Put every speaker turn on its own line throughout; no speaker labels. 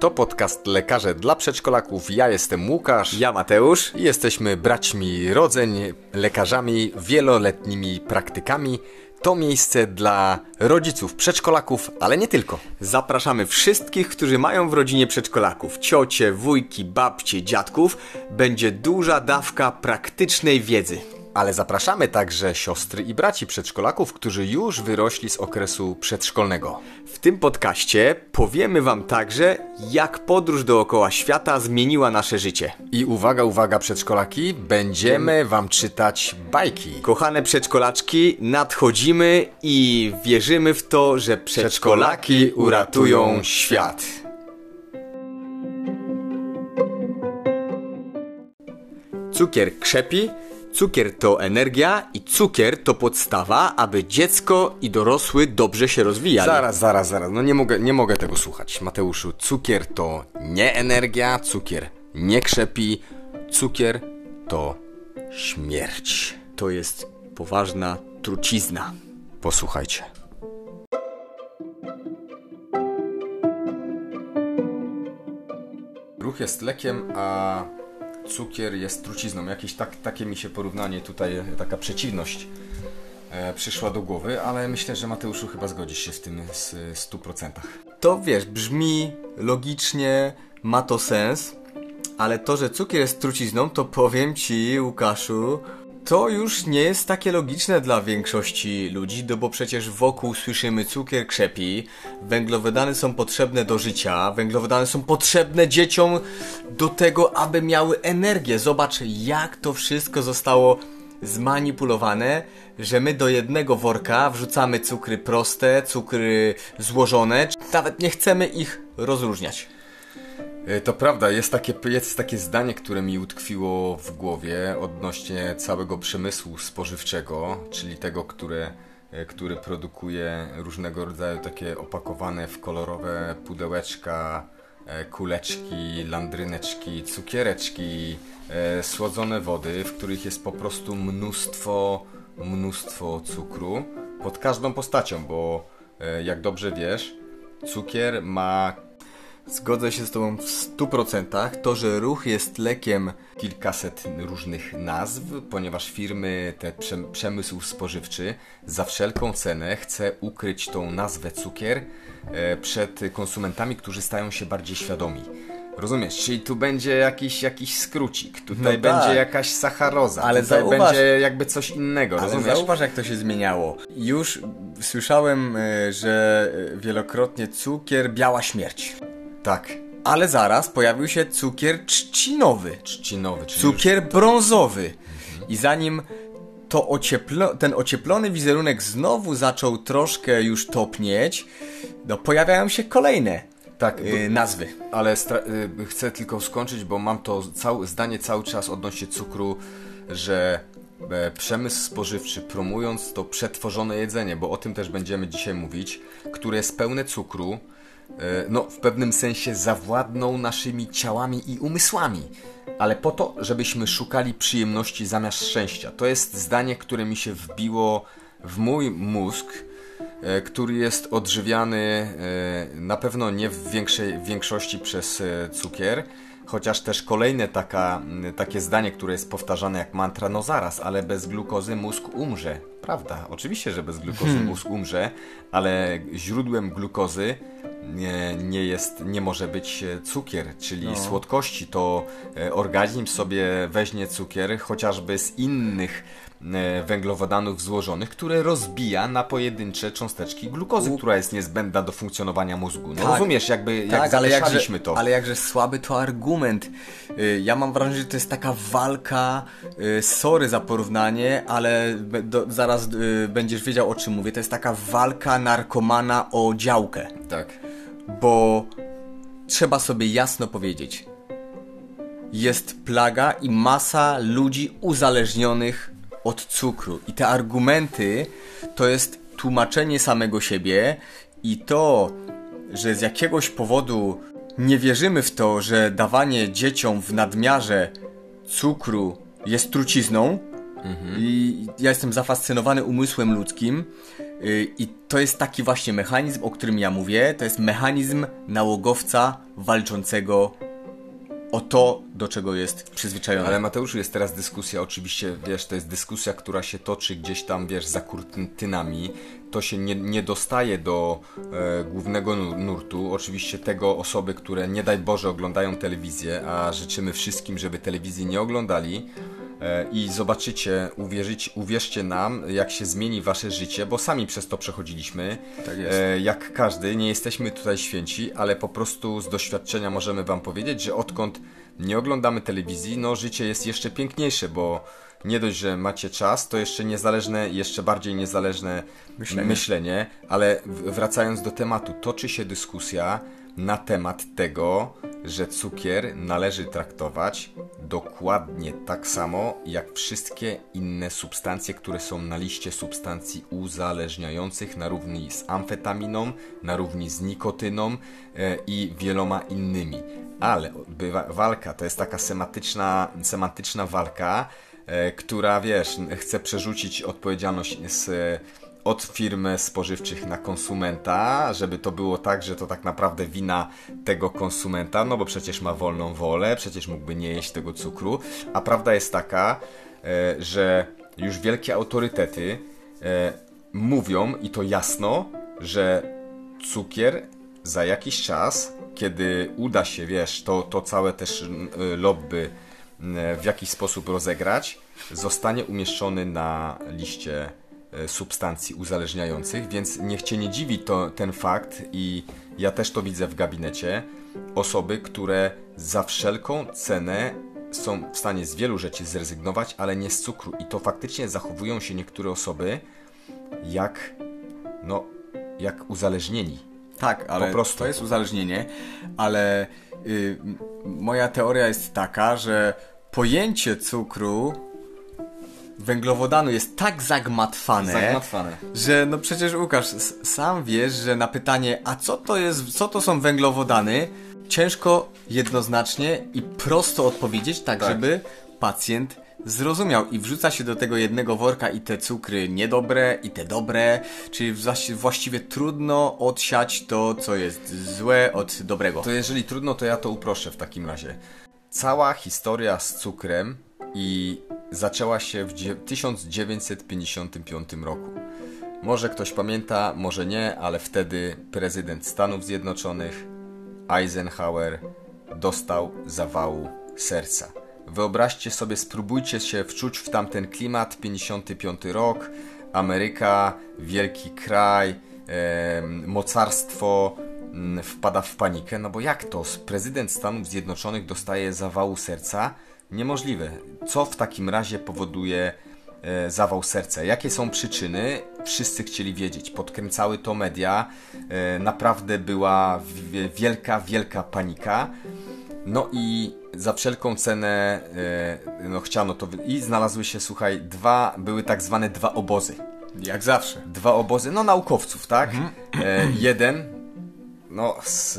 To podcast Lekarze dla Przedszkolaków. Ja jestem Łukasz.
Ja Mateusz.
I jesteśmy braćmi rodzeń, lekarzami, wieloletnimi praktykami. To miejsce dla rodziców przedszkolaków, ale nie tylko.
Zapraszamy wszystkich, którzy mają w rodzinie przedszkolaków, ciocie, wujki, babcie, dziadków. Będzie duża dawka praktycznej wiedzy.
Ale zapraszamy także siostry i braci przedszkolaków, którzy już wyrośli z okresu przedszkolnego.
W tym podcaście powiemy Wam także, jak podróż dookoła świata zmieniła nasze życie.
I uwaga, uwaga przedszkolaki, będziemy Wam czytać bajki.
Kochane przedszkolaczki, nadchodzimy i wierzymy w to, że przedszkolaki uratują świat. Cukier krzepi, Cukier to energia i cukier to podstawa, aby dziecko i dorosły dobrze się rozwijali.
Zaraz, zaraz, zaraz. No nie mogę, nie mogę tego słuchać. Mateuszu, cukier to nie energia, cukier nie krzepi, cukier to śmierć.
To jest poważna trucizna.
Posłuchajcie. Ruch jest lekiem, a cukier jest trucizną. Jakieś tak, takie mi się porównanie tutaj, taka przeciwność e, przyszła do głowy, ale myślę, że Mateuszu chyba zgodzisz się z tym z 100%.
To wiesz, brzmi logicznie, ma to sens, ale to, że cukier jest trucizną, to powiem ci, Łukaszu, to już nie jest takie logiczne dla większości ludzi, no bo przecież wokół słyszymy cukier krzepi, węglowodany są potrzebne do życia, węglowodany są potrzebne dzieciom do tego, aby miały energię. Zobacz, jak to wszystko zostało zmanipulowane, że my do jednego worka wrzucamy cukry proste, cukry złożone, nawet nie chcemy ich rozróżniać.
E, to prawda, jest takie, jest takie zdanie, które mi utkwiło w głowie odnośnie całego przemysłu spożywczego, czyli tego, które, e, który produkuje różnego rodzaju takie opakowane w kolorowe pudełeczka, e, kuleczki, landryneczki, cukiereczki, słodzone wody, w których jest po prostu mnóstwo, mnóstwo cukru pod każdą postacią, bo jak dobrze wiesz, cukier ma
Zgodzę się z Tobą w 100%. To, że ruch jest lekiem
kilkaset różnych nazw, ponieważ firmy, te przemysł spożywczy za wszelką cenę chce ukryć tą nazwę cukier e, przed konsumentami, którzy stają się bardziej świadomi. Rozumiesz? Czyli tu będzie jakiś, jakiś skrócik, tutaj no będzie tak. jakaś sacharoza, ale tutaj zauważ, będzie jakby coś innego,
ale
rozumiesz?
zauważ jak to się zmieniało. Już słyszałem, e, że wielokrotnie cukier, biała śmierć.
Tak.
Ale zaraz pojawił się cukier trzcinowy.
Trzcinowy, czyli
Cukier brązowy. Mhm. I zanim to ocieplo, ten ocieplony wizerunek znowu zaczął troszkę już topnieć, no pojawiają się kolejne tak, yy, nazwy.
Ale yy, chcę tylko skończyć, bo mam to cał zdanie cały czas odnośnie cukru, że e, przemysł spożywczy promując to przetworzone jedzenie, bo o tym też będziemy dzisiaj mówić, które jest pełne cukru, no, w pewnym sensie zawładną naszymi ciałami i umysłami, ale po to, żebyśmy szukali przyjemności zamiast szczęścia. To jest zdanie, które mi się wbiło w mój mózg, e, który jest odżywiany e, na pewno nie w większej większości przez cukier, chociaż też kolejne taka, takie zdanie, które jest powtarzane jak mantra, no zaraz, ale bez glukozy mózg umrze. Prawda, oczywiście, że bez glukozy hmm. mózg umrze, ale źródłem glukozy nie, nie jest, nie może być e, cukier, czyli no. słodkości. To e, organizm sobie weźmie cukier chociażby z innych węglowodanów złożonych, które rozbija na pojedyncze cząsteczki glukozy, U... która jest niezbędna do funkcjonowania mózgu. No tak, rozumiesz, jakby tak, jak ale jakże, to.
Ale jakże słaby to argument. Ja mam wrażenie, że to jest taka walka, sorry za porównanie, ale do, zaraz będziesz wiedział o czym mówię. To jest taka walka narkomana o działkę.
Tak
bo trzeba sobie jasno powiedzieć: jest plaga i masa ludzi uzależnionych od cukru. I te argumenty to jest tłumaczenie samego siebie i to, że z jakiegoś powodu nie wierzymy w to, że dawanie dzieciom w nadmiarze cukru jest trucizną, I ja jestem zafascynowany umysłem ludzkim. y, I to jest taki właśnie mechanizm, o którym ja mówię. To jest mechanizm nałogowca walczącego o to, do czego jest przyzwyczajony.
Ale Mateuszu, jest teraz dyskusja, oczywiście, wiesz, to jest dyskusja, która się toczy gdzieś tam, wiesz, za kurtynami. To się nie, nie dostaje do e, głównego nur- nurtu. Oczywiście tego osoby, które nie daj Boże oglądają telewizję, a życzymy wszystkim, żeby telewizji nie oglądali. E, I zobaczycie, uwierzyć, uwierzcie nam, jak się zmieni wasze życie, bo sami przez to przechodziliśmy.
Tak jest.
E, jak każdy, nie jesteśmy tutaj święci, ale po prostu z doświadczenia możemy wam powiedzieć, że odkąd nie oglądamy telewizji, no życie jest jeszcze piękniejsze, bo nie dość, że macie czas, to jeszcze niezależne, jeszcze bardziej niezależne
Myślenie.
myślenie ale wracając do tematu, toczy się dyskusja na temat tego, że cukier należy traktować dokładnie tak samo jak wszystkie inne substancje, które są na liście substancji uzależniających na równi z amfetaminą, na równi z nikotyną e, i wieloma innymi. Ale bywa, walka to jest taka semantyczna, semantyczna walka, e, która wiesz, chce przerzucić odpowiedzialność z od firm spożywczych na konsumenta, żeby to było tak, że to tak naprawdę wina tego konsumenta, no bo przecież ma wolną wolę, przecież mógłby nie jeść tego cukru, a prawda jest taka, e, że już wielkie autorytety e, mówią i to jasno, że cukier za jakiś czas, kiedy uda się, wiesz, to, to całe też y, lobby w jakiś sposób rozegrać, zostanie umieszczony na liście substancji uzależniających, więc niech cię nie dziwi to, ten fakt i ja też to widzę w gabinecie, osoby, które za wszelką cenę są w stanie z wielu rzeczy zrezygnować, ale nie z cukru i to faktycznie zachowują się niektóre osoby jak, no, jak uzależnieni.
Tak, ale
Po prostu.
to jest uzależnienie, ale y, moja teoria jest taka, że pojęcie cukru węglowodanu jest tak zagmatwane,
Zagmatwane.
że no przecież Łukasz, sam wiesz, że na pytanie, a co to jest, co to są węglowodany, ciężko jednoznacznie i prosto odpowiedzieć, tak,
Tak.
żeby pacjent zrozumiał i wrzuca się do tego jednego worka i te cukry niedobre i te dobre, czyli właści- właściwie trudno odsiać to, co jest złe od dobrego.
To jeżeli trudno, to ja to uproszczę w takim razie. Cała historia z cukrem i zaczęła się w dzie- 1955 roku. Może ktoś pamięta, może nie, ale wtedy prezydent Stanów Zjednoczonych Eisenhower dostał zawału serca. Wyobraźcie sobie, spróbujcie się wczuć w tamten klimat, 55 rok, Ameryka, wielki kraj, em, mocarstwo mm, wpada w panikę, no bo jak to? Prezydent Stanów Zjednoczonych dostaje zawału serca? Niemożliwe. Co w takim razie powoduje e, zawał serca. Jakie są przyczyny? Wszyscy chcieli wiedzieć. Podkręcały to media. E, naprawdę była wielka, wielka panika. No i za wszelką cenę e, no chciano to. I znalazły się, słuchaj, dwa, były tak zwane dwa obozy.
Jak zawsze.
Dwa obozy, no naukowców, tak? E, jeden, no, z,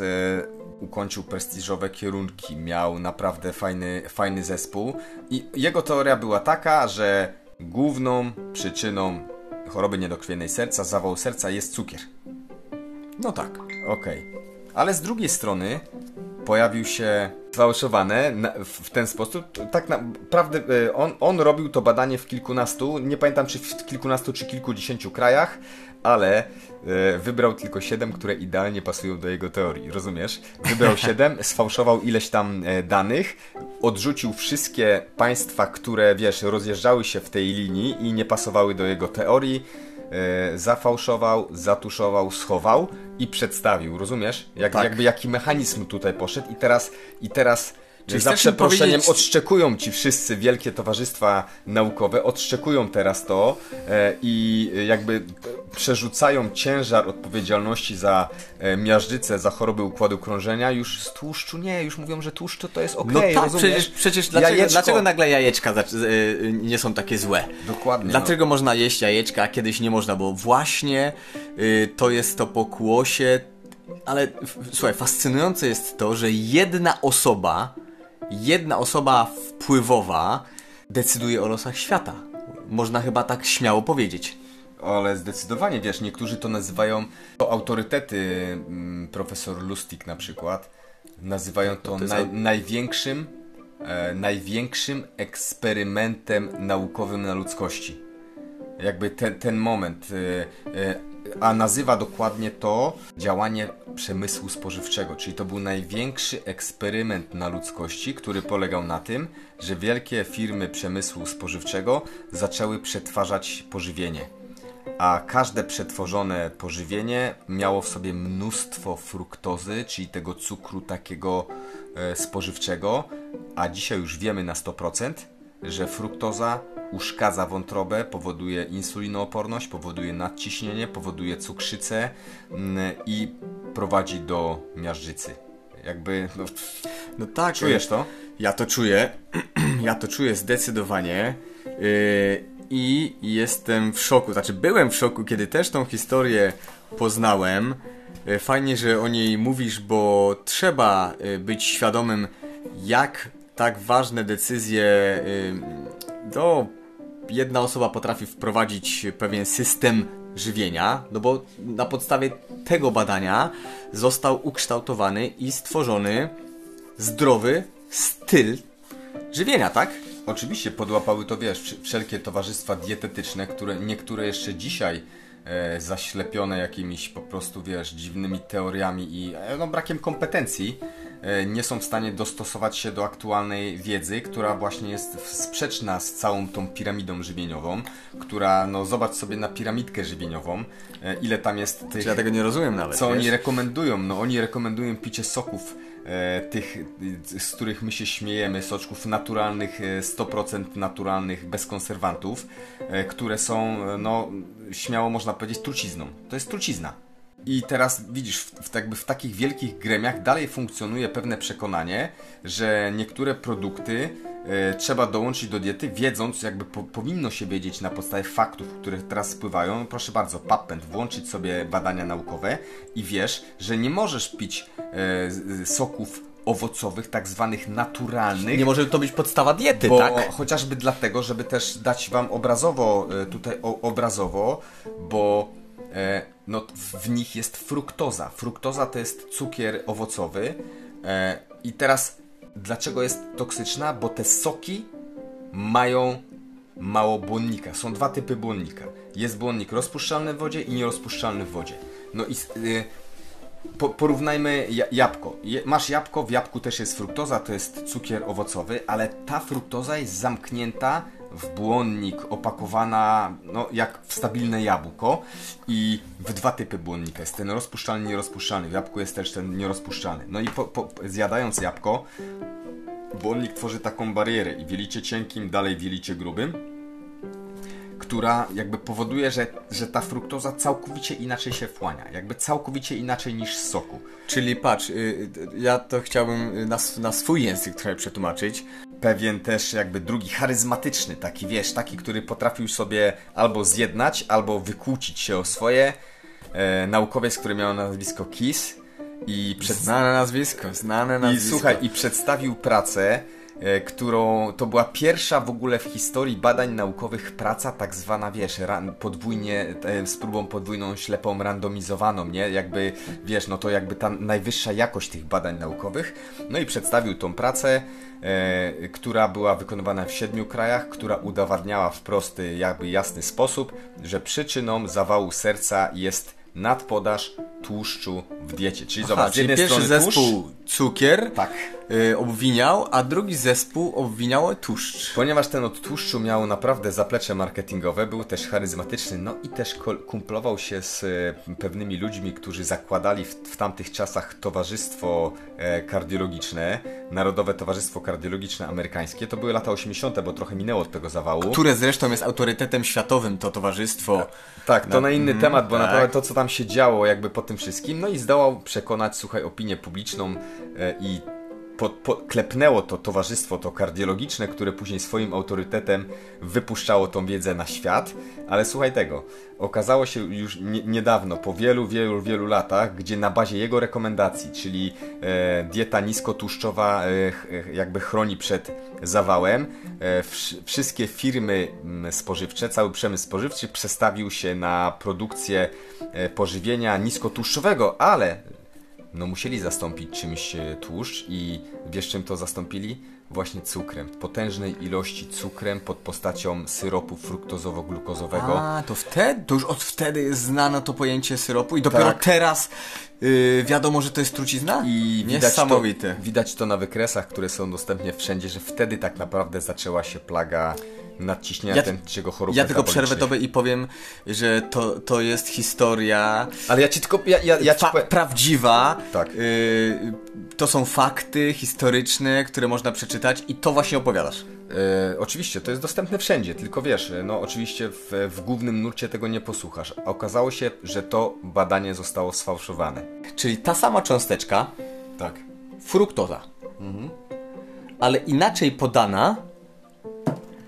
ukończył prestiżowe kierunki, miał naprawdę fajny, fajny zespół i jego teoria była taka, że główną przyczyną choroby niedokrwiennej serca, zawału serca jest cukier.
No tak.
Okej. Ale z drugiej strony pojawił się sfałszowane w, ten sposób. Tak naprawdę e, on, on robił to badanie w kilkunastu, nie pamiętam czy w kilkunastu czy kilkudziesięciu krajach, ale e, wybrał tylko siedem, które idealnie pasują do jego teorii, rozumiesz? Wybrał siedem, sfałszował ileś tam e, danych, odrzucił wszystkie państwa, które wiesz, rozjeżdżały się w tej linii i nie pasowały do jego teorii zafałszował, zatuszował, schował i przedstawił, rozumiesz? Jak,
Tak.
Jakby jaki mechanizm tutaj poszedł i teraz, i teraz
Czyli
za przeproszeniem
powiedzieć-
odszczekują ci wszyscy wielkie towarzystwa naukowe, odszczekują teraz to e, i jakby przerzucają ciężar odpowiedzialności za e, miażdżycę, za choroby układu krążenia już z tłuszczu nie, już mówią, że tłuszcz to, to jest okej,
No tak,
rozumiesz?
przecież, przecież dlaczego,
Jajeczko-
dlaczego nagle jajeczka zac- y, nie są takie złe?
Dokładnie,
Dlaczego można jeść jajeczka, a kiedyś nie można? Bo właśnie y, to jest to pokłosie. Ale słuchaj, fascynujące jest to, że jedna osoba, jedna osoba wpływowa decyduje o losach świata. Można chyba tak śmiało powiedzieć.
Ale zdecydowanie, wiesz, niektórzy to nazywają, to autorytety, mm, profesor Lustig na przykład, nazywają to,
to
naj, największym, e, największym eksperymentem naukowym na ludzkości. Jakby ten, ten moment, e, e, a nazywa dokładnie to działanie przemysłu spożywczego, czyli to był największy eksperyment na ludzkości, który polegał na tym, że wielkie firmy przemysłu spożywczego zaczęły przetwarzać pożywienie. A każde przetworzone pożywienie miało w sobie mnóstwo fruktozy, czyli tego cukru takiego e, spożywczego, a dzisiaj już wiemy na 100%, że fruktoza uszkadza wątrobę, powoduje insulinooporność, powoduje nadciśnienie, powoduje cukrzycę mm, i prowadzi do miażdżycy. Jakby, no,
No tak.
czujesz to?
Ja to czuję. ja to czuję zdecydowanie. Yy, I jestem w szoku. Znaczy, byłem w szoku, kiedy też tą historię poznałem. Yy, Fajnie, że o niej mówisz, bo trzeba yy, być świadomym, jak tak ważne decyzje do jedna osoba potrafi wprowadzić pewien system żywienia, no bo na podstawie tego badania został ukształtowany i stworzony zdrowy styl żywienia, tak?
Oczywiście podłapały to, wiesz, wsz- wszelkie towarzystwa dietetyczne, które niektóre jeszcze dzisiaj zaślepione jakimiś po prostu, wiesz, dziwnymi teoriami i e, no, brakiem kompetencji e, nie są w stanie dostosować się do aktualnej wiedzy, która właśnie jest sprzeczna z całą tą piramidą żywieniową, która, no zobacz sobie na piramidkę żywieniową, e, ile tam jest tych...
Ja tego nie rozumiem nawet.
Co
wiesz?
oni rekomendują? No oni rekomendują picie soków e, tych, e, z których my się śmiejemy, soczków naturalnych, e, 100% naturalnych, bez konserwantów, e, które są, e, no śmiało można powiedzieć, trucizną. To jest trucizna. I teraz widzisz, w, jakby w takich wielkich gremiach dalej funkcjonuje pewne przekonanie, że niektóre produkty e, trzeba dołączyć do diety, wiedząc, jakby po, powinno się wiedzieć na podstawie faktów, które teraz spływają. Proszę bardzo, PubPen, włączyć sobie badania naukowe i wiesz, że nie możesz pić e, soków owocowych, tak zwanych naturalnych.
Nie może to być podstawa diety,
Bo
tak?
chociażby dlatego, żeby też dać wam obrazowo, e, tutaj o, obrazowo, bo e, no, w nich jest fruktoza. Fruktoza to jest cukier owocowy e, i teraz dlaczego jest toksyczna? Bo te soki mają mało błonnika. Są dwa typy błonnika. Jest błonnik rozpuszczalny w wodzie i nierozpuszczalny w wodzie. No i y, po, porównajmy ja, jabłko. Je, masz jabłko, w jabłku też jest fruktoza, to jest cukier owocowy, ale ta fruktoza jest zamknięta w błonnik, opakowana no, jak w stabilne jabłko i w dwa typy błonnika. Jest ten rozpuszczalny nierozpuszczalny. W jabłku jest też ten nierozpuszczalny. No i po, po, zjadając jabłko, błonnik tworzy taką barierę i wielicie cienkim, dalej wielicie grubym, która jakby powoduje, że, że ta fruktoza całkowicie inaczej się wchłania. Jakby całkowicie inaczej niż z soku.
Czyli patrz, y, y, ja to chciałbym y, na, na swój język trochę przetłumaczyć.
Pewien też jakby drugi charyzmatyczny, taki wiesz, taki, który potrafił sobie albo zjednać, albo wykłócić się o swoje. E, naukowiec, który miał nazwisko Kiss i przed,
Znane nazwisko, znane
I
nazwisko.
słuchaj, i przedstawił pracę, którą to była pierwsza w ogóle w historii badań naukowych praca, tak zwana, wiesz, ran, podwójnie, e, z próbą podwójną ślepą randomizowaną, nie? Jakby, wiesz, no to jakby ta najwyższa jakość tych badań naukowych. No i przedstawił tą pracę, e, która była wykonywana w siedmiu krajach, która udowadniała w prosty, jakby jasny sposób, że przyczyną zawału serca jest nadpodaż tłuszczu w diecie. Czyli
Aha,
zobacz,
czyli pierwszy zespół cukier
tak.
y, obwiniał, a drugi zespół obwiniał tłuszcz.
Ponieważ ten od tłuszczu miał naprawdę zaplecze marketingowe, był też charyzmatyczny, no i też kumplował się z e, pewnymi ludźmi, którzy zakładali w, w tamtych czasach towarzystwo e, kardiologiczne, Narodowe Towarzystwo Kardiologiczne Amerykańskie. To były lata 80., bo trochę minęło od tego zawału.
Które zresztą jest autorytetem światowym, to towarzystwo.
Tak, to na inny temat, bo
tak.
naprawdę to, co tam się działo jakby po tym wszystkim, no i zdołał przekonać, słuchaj, opinię publiczną e, i po, klepnęło to towarzystwo, to kardiologiczne, które później swoim autorytetem wypuszczało tą wiedzę na świat. Ale słuchaj tego, okazało się już nie, niedawno, po wielu, wielu, wielu latach, gdzie na bazie jego rekomendacji, czyli e, dieta niskotłuszczowa e, jakby chroni przed zawałem, e, wszystkie firmy m, spożywcze, cały przemysł spożywczy przestawił się na produkcję e, pożywienia niskotłuszczowego, ale no musieli zastąpić czymś e, tłuszcz i wiesz czym to zastąpili? Właśnie cukrem. Potężnej ilości cukrem pod postacią syropu fruktozowo-glukozowego.
A, to wtedy, to już od wtedy jest znane to pojęcie syropu i dopiero tak. teraz yy, wiadomo, że to jest trucizna?
I widać to, widać to na wykresach, które są dostępne wszędzie, że wtedy tak naprawdę zaczęła się plaga nadciśnienia ja, tętniczego chorób
Ja tylko przerwę tobie i powiem, że to, to jest historia.
Ale ja ci tylko. Ja, ja, ja ci
powiem... Prawdziwa. Tak. Y, to są fakty historyczne, które można przeczytać i to właśnie opowiadasz.
E, oczywiście, to jest dostępne wszędzie, tylko wiesz, no oczywiście w, w głównym nurcie tego nie posłuchasz. A okazało się, że to badanie zostało sfałszowane.
Czyli ta sama cząsteczka.
Tak.
Fruktoza. Mhm. Ale inaczej podana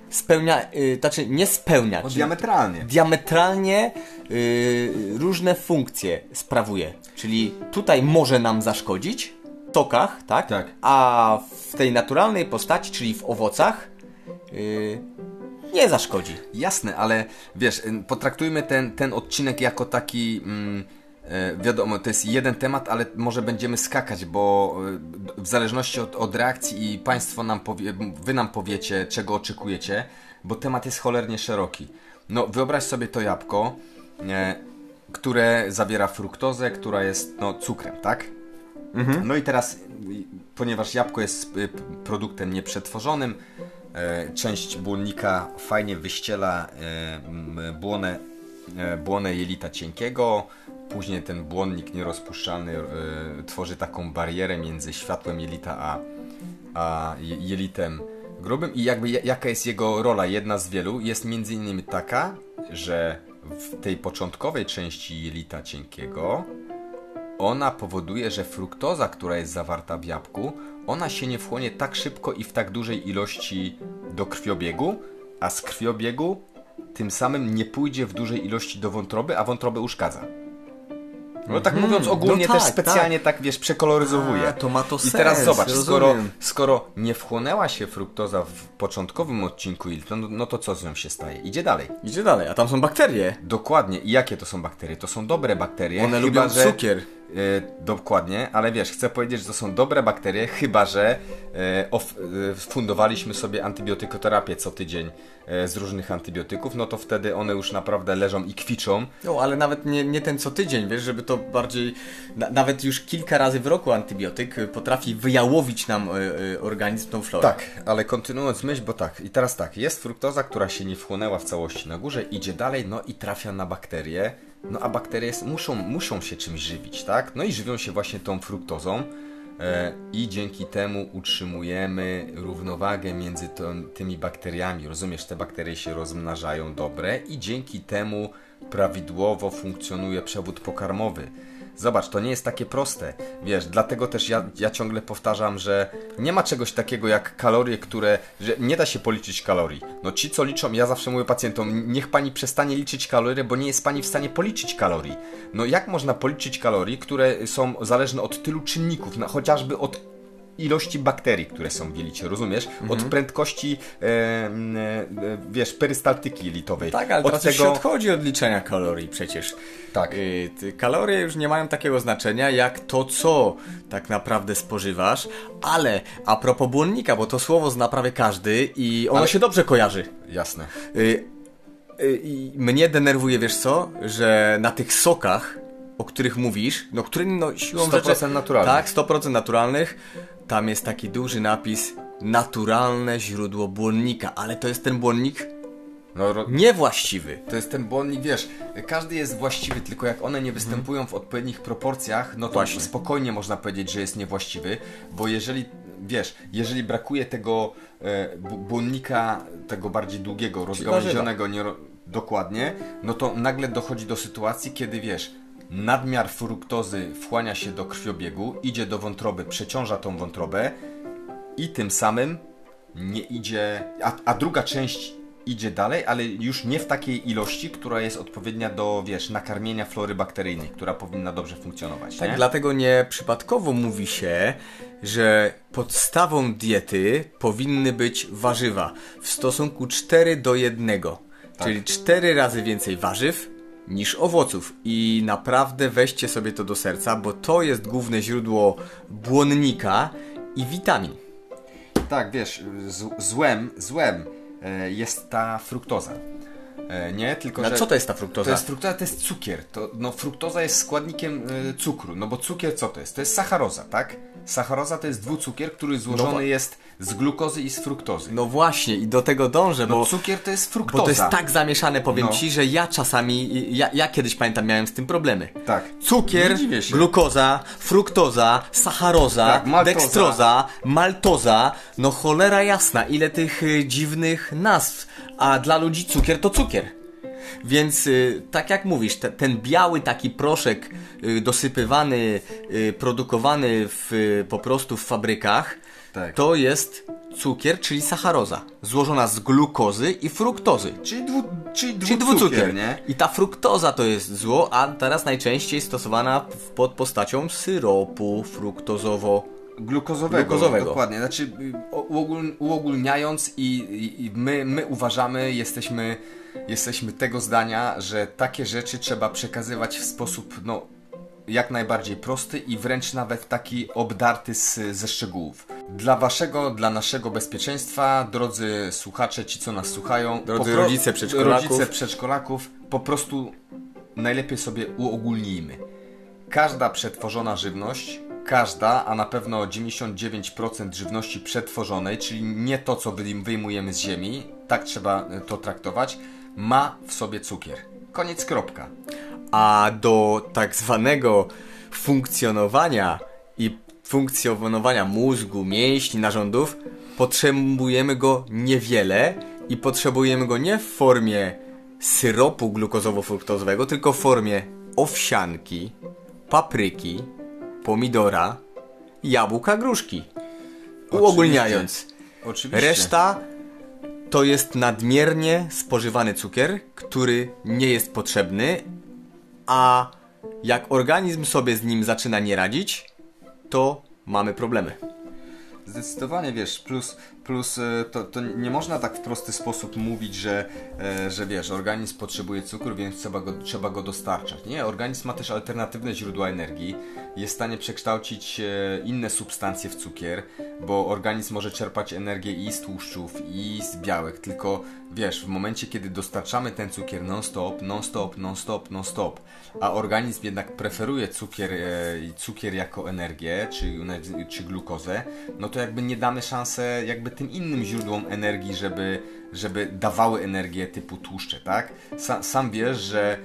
spełnia, yy, znaczy nie spełnia.
O, diametralnie.
Diametralnie yy, różne funkcje sprawuje. Czyli tutaj może nam zaszkodzić tokach, tak?
Tak.
A w tej naturalnej postaci, czyli w owocach, yy, nie zaszkodzi.
Jasne, ale wiesz, potraktujmy ten, ten odcinek jako taki. Mm, E, wiadomo, to jest jeden temat, ale może będziemy skakać, bo e, w zależności od, od reakcji i Państwo nam powie, Wy nam powiecie, czego oczekujecie, bo temat jest cholernie szeroki. No, wyobraź sobie to jabłko, e, które zawiera fruktozę, która jest no, cukrem, tak? Mhm. No i teraz, ponieważ jabłko jest produktem nieprzetworzonym, część błonnika fajnie wyściela błonę, błonę jelita cienkiego, Później ten błonnik nierozpuszczalny y, tworzy taką barierę między światłem jelita a, a jelitem grubym. I jakby jaka jest jego rola? Jedna z wielu jest między innymi taka, że w tej początkowej części jelita cienkiego ona powoduje, że fruktoza, która jest zawarta w jabłku, ona się nie wchłonie tak szybko i w tak dużej ilości do krwiobiegu, a z krwiobiegu tym samym nie pójdzie w dużej ilości do wątroby, a wątrobę uszkadza. No tak mhm. mówiąc ogólnie no tak, też specjalnie tak. tak. wiesz, przekoloryzowuje. A,
to ma to sens.
I teraz zobacz, skoro, skoro nie wchłonęła się fruktoza w początkowym odcinku no, no to co z nią się staje? Idzie dalej.
Idzie dalej, a tam są bakterie.
Dokładnie. I jakie to są bakterie? To są dobre bakterie.
One chyba, lubią że... cukier.
E, dokładnie, ale wiesz, chcę powiedzieć, że to są dobre bakterie, chyba że e, e, fundowaliśmy sobie antybiotykoterapię co tydzień z różnych antybiotyków, no to wtedy one już naprawdę leżą i kwiczą.
No, ale nawet nie, nie ten co tydzień, wiesz, żeby to bardziej, na, nawet już kilka razy w roku antybiotyk potrafi wyjałowić nam organizm tą florę.
Tak, ale kontynuując myśl, bo tak, i teraz tak, jest fruktoza, która się nie wchłonęła w całości na górze, idzie dalej, no i trafia na bakterie, no a bakterie muszą, muszą się czymś żywić, tak? No i żywią się właśnie tą fruktozą e, i dzięki temu utrzymujemy równowagę między tymi bakteriami. Rozumiesz, te bakterie się rozmnażają dobre i dzięki temu prawidłowo funkcjonuje przewód pokarmowy. Zobacz, to nie jest takie proste. Wiesz, dlatego też ja, ja ciągle powtarzam, że nie ma czegoś takiego jak kalorie, które. że nie da się policzyć kalorii. No ci, co liczą, ja zawsze mówię pacjentom, niech pani przestanie liczyć kalorie, bo nie jest pani w stanie policzyć kalorii. No jak można policzyć kalorii, które są zależne od tylu czynników, no, chociażby od ilości bakterii, które są w jelicie, rozumiesz? Mhm. Od prędkości, e, e, wiesz, perystaltyki jelitowej.
Tak, ale od tego... się odchodzi od liczenia kalorii przecież.
Tak.
Y, kalorie już nie mają takiego znaczenia, jak to, co tak naprawdę spożywasz, ale a propos błonnika, bo to słowo zna prawie każdy i ono ale... się dobrze kojarzy.
Jasne.
Y, y, mnie denerwuje, wiesz co, że na tych sokach, o których mówisz, no których no siłą
100% rzeczy... naturalnych.
Tak, 100% naturalnych, tam jest taki duży napis naturalne źródło błonnika, ale to jest ten błonnik no, ro... niewłaściwy.
To jest ten błonnik, wiesz, każdy jest właściwy, tylko jak one nie mhm. występują hmm. w odpowiednich proporcjach, no to Właśnie. spokojnie można powiedzieć, że jest niewłaściwy, bo jeżeli, wiesz, jeżeli brakuje tego e, błonnika, tego bardziej długiego, rozgałęzionego, nie, dokładnie, no to nagle dochodzi do sytuacji, kiedy wiesz, nadmiar fruktozy wchłania się do krwiobiegu, idzie do wątroby, przeciąża tą wątrobę i tym samym nie idzie, a, a druga część idzie dalej, ale już nie w takiej ilości, która jest odpowiednia do, wiesz, nakarmienia flory bakteryjnej, która powinna dobrze funkcjonować.
Tak,
nie?
dlatego nie przypadkowo mówi się, że podstawą diety powinny być warzywa w stosunku 4 do 1. Czyli 4 razy więcej warzyw niż owoców. I naprawdę weźcie sobie to do serca, bo to jest główne źródło błonnika i witamin.
Tak, wiesz, złem, złem e, jest ta fruktoza. E, nie, tylko
No
że...
co to jest ta fruktoza?
To jest fruktoza, to jest cukier. To, no, fruktoza jest składnikiem e, cukru. No bo cukier co to jest? To jest sacharoza, tak? Sacharoza to jest dwucukier, który złożony
No
jest z glukozy i z fruktozy.
No właśnie, i do tego dążę,
No
bo...
cukier to jest fruktoza.
Bo to jest tak zamieszane, powiem
No.
ci, że ja czasami, ja, ja kiedyś pamiętam, miałem z tym problemy.
Tak.
Cukier, glukoza, fruktoza, sacharoza,
Tak, maltoza.
dekstroza, maltoza, no cholera jasna, ile tych y, dziwnych nazw, a dla ludzi cukier to cukier. Więc y, tak jak mówisz, te, ten biały taki proszek y, dosypywany, y, produkowany w, y, po prostu w fabrykach,
Tak.
to jest cukier, czyli sacharoza, złożona z glukozy i fruktozy.
Czyli, dwu, czyli,
Czyli
dwucukier,
dwucukier,
nie?
I ta fruktoza to jest zło, a teraz najczęściej stosowana pod postacią syropu fruktozowo.
Glukozowego,
Glukozowego.
dokładnie. Znaczy, y, uogólniając i, i, i my, my uważamy, jesteśmy, jesteśmy tego zdania, że takie rzeczy trzeba przekazywać w sposób, no, jak najbardziej prosty i wręcz nawet taki obdarty z, ze szczegółów. Dla waszego, dla naszego bezpieczeństwa, drodzy słuchacze, ci co nas słuchają,
Drodzy rodzice przedszkolaków.
rodzice przedszkolaków, po prostu najlepiej sobie uogólnijmy. Każda przetworzona żywność, każda, a na pewno 99% żywności przetworzonej, czyli nie to, co wyjm- wyjmujemy z ziemi, tak trzeba y, to traktować, ma w sobie cukier. Koniec, kropka.
A do tak zwanego funkcjonowania i funkcjonowania mózgu, mięśni, narządów potrzebujemy go niewiele i potrzebujemy go nie w formie syropu glukozowo-fruktozowego, tylko w formie owsianki, papryki, pomidora, jabłka, gruszki. Uogólniając,
Oczywiście.
reszta to jest nadmiernie spożywany cukier, który nie jest potrzebny, a jak organizm sobie z nim zaczyna nie radzić, to mamy problemy.
Zdecydowanie wiesz, plus, plus e, to, to nie można tak w prosty sposób mówić, że, e, że wiesz, organizm potrzebuje cukru, więc trzeba go, trzeba go dostarczać. Nie, organizm ma też alternatywne źródła energii, jest w stanie przekształcić e, inne substancje w cukier, bo organizm może czerpać energię i z tłuszczów, i z białek, tylko wiesz, w momencie, kiedy dostarczamy ten cukier non-stop, non-stop, non-stop, non-stop, a organizm jednak preferuje cukier, cukier jako energię, czy, czy glukozę, no to jakby nie damy szansę jakby tym innym źródłom energii, żeby, żeby dawały energię typu tłuszcze, tak? Sa, sam wiesz, że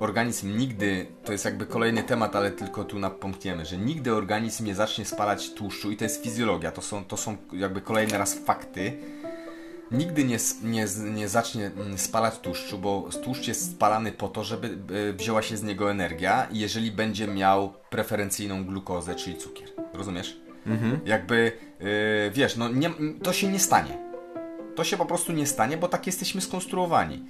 organizm nigdy, to jest jakby kolejny temat, ale tylko tu napomkniemy, że nigdy organizm nie zacznie spalać tłuszczu i to jest fizjologia, to są, to są jakby kolejny raz fakty, nigdy nie, nie, nie zacznie mm, spalać tłuszczu, bo tłuszcz jest spalany po to, żeby e, wzięła się z niego energia, jeżeli będzie miał preferencyjną glukozę, czyli cukier. Rozumiesz? Jakby, e, wiesz, no nie, to się nie stanie. To się po prostu nie stanie, bo tak jesteśmy skonstruowani.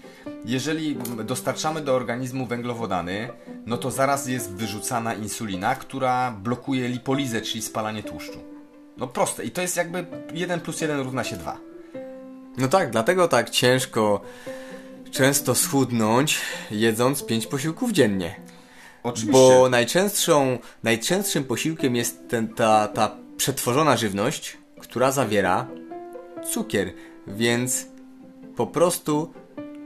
Jeżeli dostarczamy do organizmu węglowodany, no to zaraz jest wyrzucana insulina, która blokuje lipolizę, czyli spalanie tłuszczu. No proste. I to jest jakby 1 plus 1 równa się 2.
No tak, dlatego tak ciężko często schudnąć, jedząc 5 posiłków dziennie.
Oczywiście.
Bo najczęstszą, najczęstszym posiłkiem jest ten, ta, ta przetworzona żywność, która zawiera cukier, więc po prostu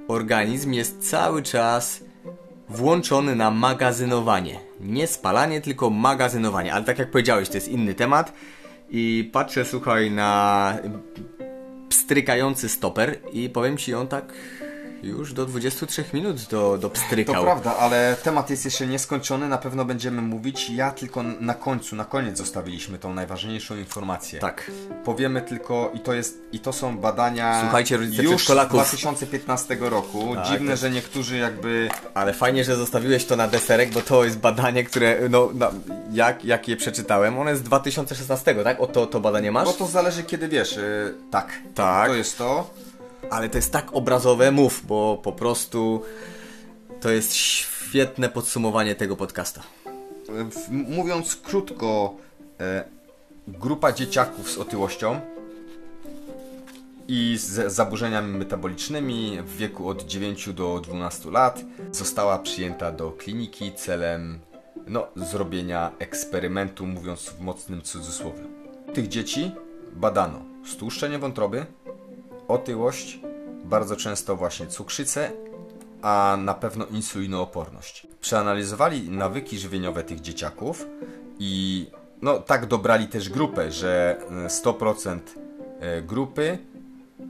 organizm jest cały czas włączony na magazynowanie. Nie spalanie, tylko magazynowanie. Ale tak jak powiedziałeś, to jest inny temat. I patrzę, słuchaj, na strykający stoper i powiem ci, on tak już do 23 minut do, do
To
pstrykał.
prawda, ale temat jest jeszcze nieskończony, na pewno będziemy mówić. Ja tylko na końcu, na koniec zostawiliśmy tą najważniejszą informację.
Tak.
Powiemy tylko, i to jest, i to są badania
Słuchajcie, rodzice
już z
przedszkolaków.
2015 roku.
Tak,
Dziwne,
to-
że niektórzy jakby
Ale fajnie, że zostawiłeś to na deserek, bo to jest badanie, które, no, na, jak, jak je przeczytałem, one jest z 2016, tak? O to, to badanie masz?
Bo to zależy kiedy wiesz. Yy, tak.
Tak.
To jest to.
Ale to jest tak obrazowe, mów, bo po prostu to jest świetne podsumowanie tego podcasta.
Mówiąc krótko, e, grupa dzieciaków z otyłością i z zaburzeniami metabolicznymi w wieku od 9 do 12 lat została przyjęta do kliniki celem no, zrobienia eksperymentu, mówiąc w mocnym cudzysłowie. Tych dzieci badano stłuszczenie wątroby, otyłość, bardzo często właśnie cukrzycę, a na pewno insulinooporność. Przeanalizowali nawyki żywieniowe tych dzieciaków i no tak dobrali też grupę, że e, 100% e, grupy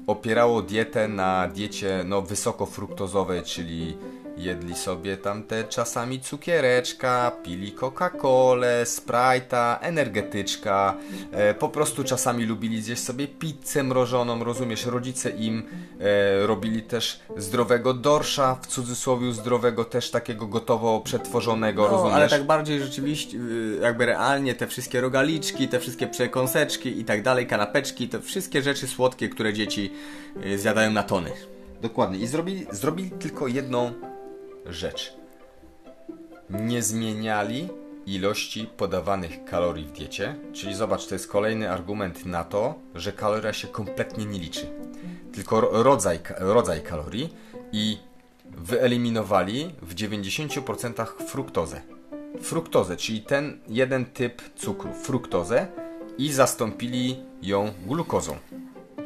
opierało dietę na diecie no, wysokofruktozowej, czyli jedli sobie tam te czasami cukiereczka, pili Coca-Colę, Sprite'a, energetyczka, e, po prostu czasami lubili zjeść sobie pizzę mrożoną, rozumiesz, rodzice im e, robili też zdrowego dorsza, w cudzysłowie zdrowego też takiego gotowo przetworzonego,
No,
rozumiesz?
ale tak bardziej rzeczywiście, y, jakby realnie te wszystkie rogaliczki, te wszystkie przekąseczki i tak dalej, kanapeczki, te wszystkie rzeczy słodkie, które dzieci y, zjadają na tony.
Dokładnie. I zrobili, zrobili tylko jedną rzecz. Nie zmieniali ilości podawanych kalorii w diecie. Czyli zobacz, to jest kolejny argument na to, że kaloria się kompletnie nie liczy. Tylko ro- rodzaj, rodzaj kalorii i wyeliminowali w 90% fruktozę. Fruktozę, czyli ten jeden typ cukru, fruktozę i zastąpili ją glukozą.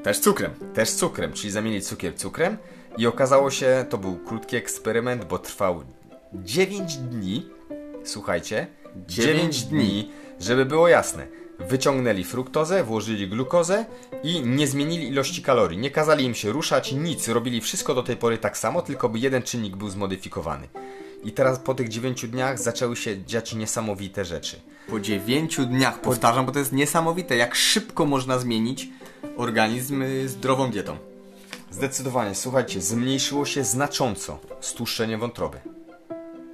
Też cukrem.
Też cukrem, czyli zamienili cukier cukrem i okazało się, to był krótki eksperyment, bo trwał 9 dni. Słuchajcie, 9
Dziewięć
dni, żeby było jasne. Wyciągnęli fruktozę, włożyli glukozę i nie zmienili ilości kalorii. Nie kazali im się ruszać, nic. Robili wszystko do tej pory tak samo, tylko by jeden czynnik był zmodyfikowany. I teraz po tych 9 dniach zaczęły się dziać niesamowite rzeczy.
Po 9 dniach, powtarzam, bo to jest niesamowite, jak szybko można zmienić organizm y, zdrową dietą.
Zdecydowanie, słuchajcie, zmniejszyło się znacząco stłuszczenie wątroby.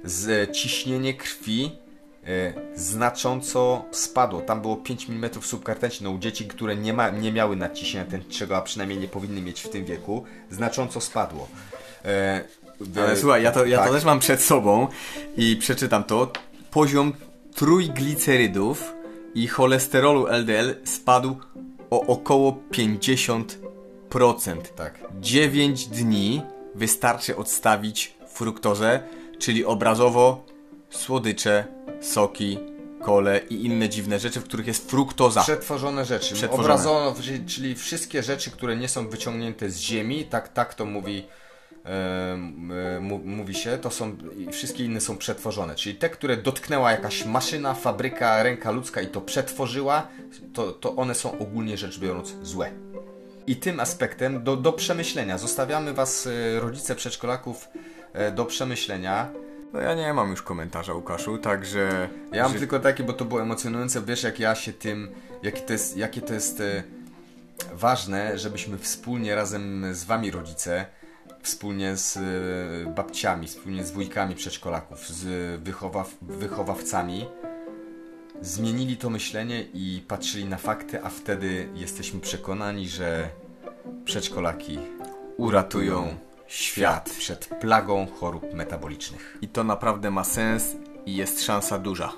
Z ciśnienie krwi e, znacząco spadło. Tam było 5 mm subkartęci. No, u dzieci, które nie, ma, nie miały nadciśnienia tętniczego, a przynajmniej nie powinny mieć w tym wieku, znacząco spadło. E, w-
Ale słuchaj, ja to, ja
tak.
to też mam przed sobą i przeczytam to. Poziom trójglicerydów i cholesterolu LDL spadł o około 50%.
Tak.
9 dni wystarczy odstawić fruktozę, czyli obrazowo słodycze, soki, kole i inne dziwne rzeczy, w których jest fruktoza.
Przetworzone rzeczy.
Przetworzone.
Obrazowo, czyli- wszystkie rzeczy, które nie są wyciągnięte z ziemi, tak, tak to mówi, e, e, mówi się, to są, wszystkie inne są przetworzone. Czyli te, które dotknęła jakaś maszyna, fabryka, ręka ludzka i to przetworzyła, to, to one są ogólnie rzecz biorąc złe. I tym aspektem do, do przemyślenia. Zostawiamy Was, e, rodzice przedszkolaków, e, do przemyślenia.
No ja nie mam już komentarza, Łukaszu, także...
Ja mam
że-
tylko taki, bo to było emocjonujące, wiesz jak ja się tym, jakie to jest, jakie to jest e, ważne, żebyśmy wspólnie razem z wami rodzice, wspólnie z babciami, wspólnie z wujkami przedszkolaków, z wychowaw, wychowawcami zmienili to myślenie i patrzyli na fakty, a wtedy jesteśmy przekonani, że przedszkolaki uratują świat przed plagą chorób metabolicznych.
I to naprawdę ma sens i jest szansa duża.